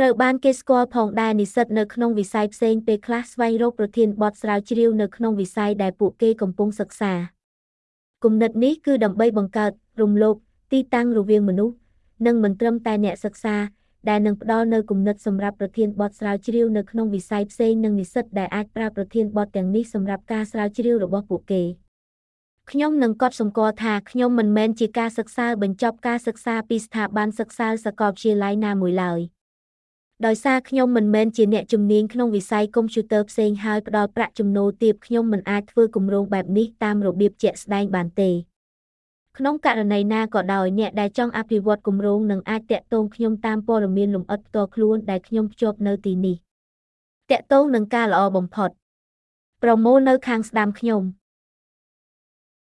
ត្រូវបានគេស្គាល់ផងដែរនិស្សិតនៅក្នុងវិស័យផ្សេងពេលខ្លះស្វែងរកប្រធានបទស្រាវជ្រាវនៅក្នុងវិស័យដែលពួកគេកំពុងសិក្សាគំនិតនេះគឺដើម្បីបង្កើតរំលោភទីតាំងរវាងមនុស្សនិងមិនត្រឹមតែអ្នកសិក្សាដែលនឹងផ្ដល់នូវគំនិតសម្រាប់ប្រធានបទស្រាវជ្រាវនៅក្នុងវិស័យផ្សេងនិងនិស្សិតដែលអាចប្រើប្រធានបទទាំងនេះសម្រាប់ការស្រាវជ្រាវរបស់ពួកគេខ្ញុំនឹងកត់សម្គាល់ថាខ្ញុំមិនមែនជាការសិក្សាបញ្ចប់ការសិក្សាពីស្ថាប័នសិក្សាសាកលវិទ្យាល័យណាមួយឡើយ ដោយសារខ្ញុំមិនមែនជាអ្នកជំនាញក្នុងវិស័យកុំព្យូទ័រផ្សេងហើយផ្ដល់ប្រាក់ចំណូលទាបខ្ញុំមិនអាចធ្វើគម្រោងបែបនេះតាមរបៀបជាក់ស្ដែងបានទេក្នុងករណីណាក៏ដោយអ្នកដែលចង់អភិវឌ្ឍគម្រោងនឹងអាចតាក់ទងខ្ញុំតាមព័ត៌មានលម្អិតផ្ទាល់ខ្លួនដែលខ្ញុំភ្ជាប់នៅទីនេះតាក់ទងនឹងការល្អបំផុតប្រមូលនៅខាងស្ដាំខ្ញុំ